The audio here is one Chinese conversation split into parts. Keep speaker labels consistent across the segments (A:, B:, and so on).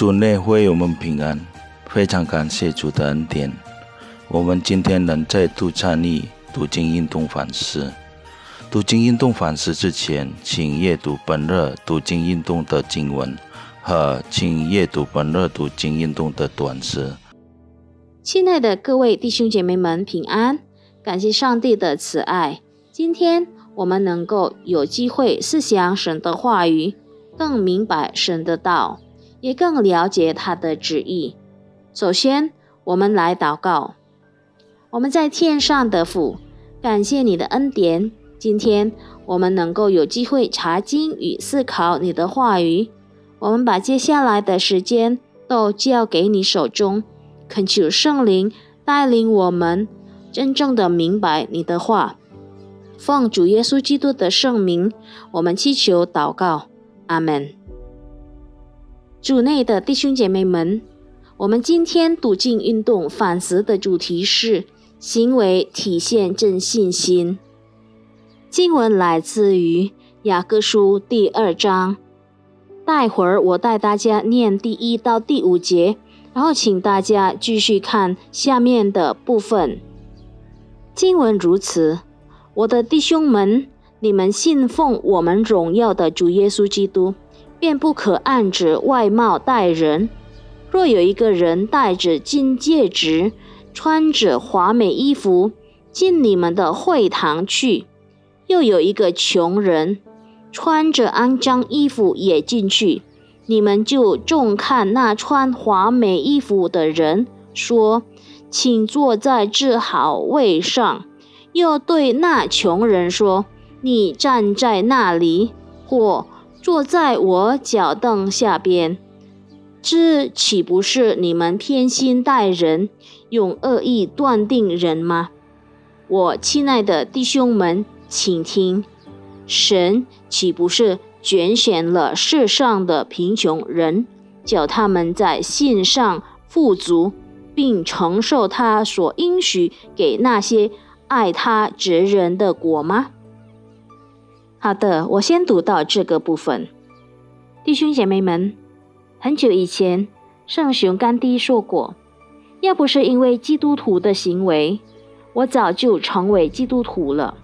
A: 主内会我们平安，非常感谢主的恩典。我们今天能再度参与读经运动反思。读经运动反思之前，请阅读本日读经运动的经文和请阅读本日读经运动的短诗。
B: 亲爱的各位弟兄姐妹们，平安！感谢上帝的慈爱。今天我们能够有机会思想神的话语，更明白神的道，也更了解他的旨意。首先，我们来祷告。我们在天上的父，感谢你的恩典。今天我们能够有机会查经与思考你的话语，我们把接下来的时间都交给你手中，恳求圣灵带领我们真正的明白你的话。奉主耶稣基督的圣名，我们祈求祷告，阿门。主内的弟兄姐妹们，我们今天读经运动反思的主题是行为体现真信心。经文来自于雅各书第二章，待会儿我带大家念第一到第五节，然后请大家继续看下面的部分。经文如此：我的弟兄们，你们信奉我们荣耀的主耶稣基督，便不可按着外貌待人。若有一个人戴着金戒指，穿着华美衣服，进你们的会堂去。又有一个穷人，穿着肮脏衣服也进去，你们就重看那穿华美衣服的人，说：“请坐在这好位上。”又对那穷人说：“你站在那里，或坐在我脚凳下边。”这岂不是你们偏心待人，用恶意断定人吗？我亲爱的弟兄们。请听，神岂不是拣选了世上的贫穷人，叫他们在信上富足，并承受他所应许给那些爱他之人的果吗？好的，我先读到这个部分。弟兄姐妹们，很久以前，圣雄甘地说过：“要不是因为基督徒的行为，我早就成为基督徒了。”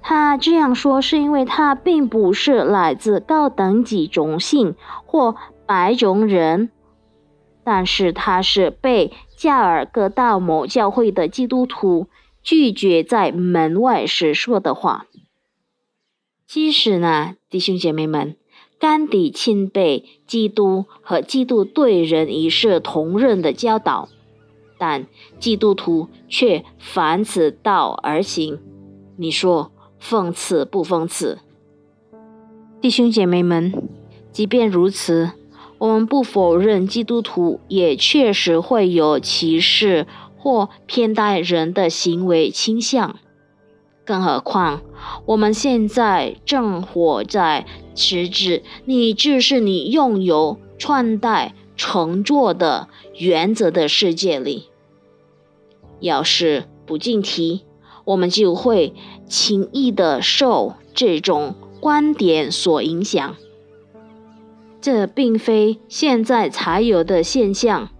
B: 他这样说是因为他并不是来自高等级种姓或白种人，但是他是被加尔各道某教会的基督徒拒绝在门外时说的话。即使呢，弟兄姐妹们，甘地钦被基督和基督对人一视同仁的教导，但基督徒却反此道而行。你说？讽刺不讽刺，弟兄姐妹们，即便如此，我们不否认基督徒也确实会有歧视或偏待人的行为倾向。更何况，我们现在正活在实质你就是你拥有穿戴乘坐的原则的世界里。要是不进题。我们就会轻易的受这种观点所影响，这并非现在才有的现象。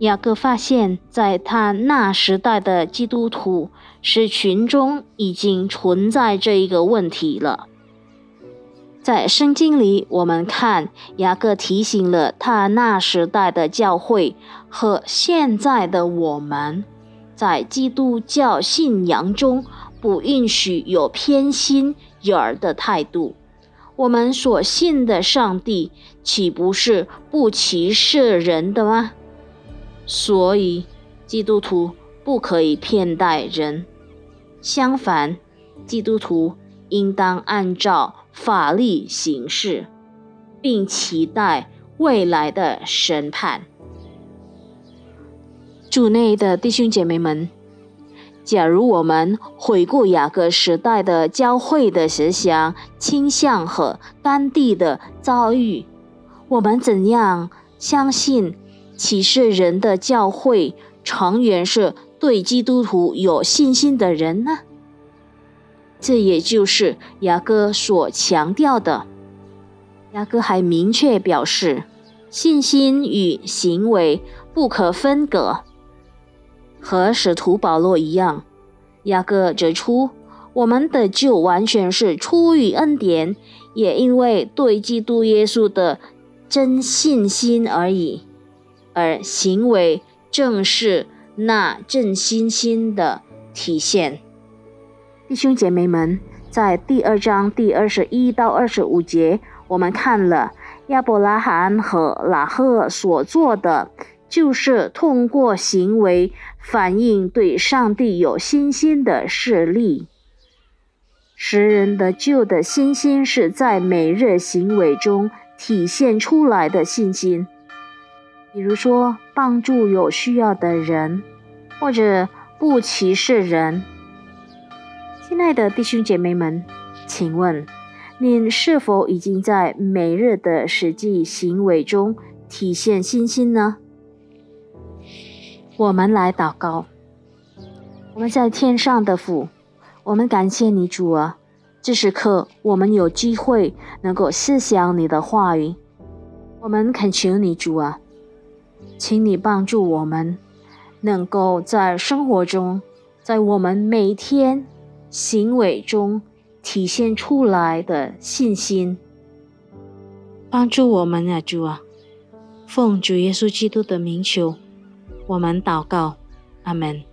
B: 雅各发现，在他那时代的基督徒是群中已经存在这一个问题了。在圣经里，我们看雅各提醒了他那时代的教会和现在的我们。在基督教信仰中，不允许有偏心眼儿的态度。我们所信的上帝，岂不是不歧视人的吗？所以，基督徒不可以骗待人。相反，基督徒应当按照法律行事，并期待未来的审判。主内的弟兄姐妹们，假如我们回顾雅各时代的教会的思想倾向和当地的遭遇，我们怎样相信启示人的教会成员是对基督徒有信心的人呢？这也就是雅各所强调的。雅各还明确表示。信心与行为不可分割。和使徒保罗一样，雅各指出，我们的救完全是出于恩典，也因为对基督耶稣的真信心而已。而行为正是那真信心的体现。弟兄姐妹们，在第二章第二十一到二十五节，我们看了亚伯拉罕和拉赫所做的，就是通过行为反映对上帝有信心的事例。使人的救的信心是在每日行为中体现出来的信心，比如说帮助有需要的人，或者不歧视人。亲爱的弟兄姐妹们，请问您是否已经在每日的实际行为中体现信心呢？我们来祷告。我们在天上的父，我们感谢你主啊！这时刻我们有机会能够思想你的话语，我们恳求你主啊，请你帮助我们，能够在生活中，在我们每天。行为中体现出来的信心，帮助我们啊，主啊！奉主耶稣基督的名求，我们祷告，阿门。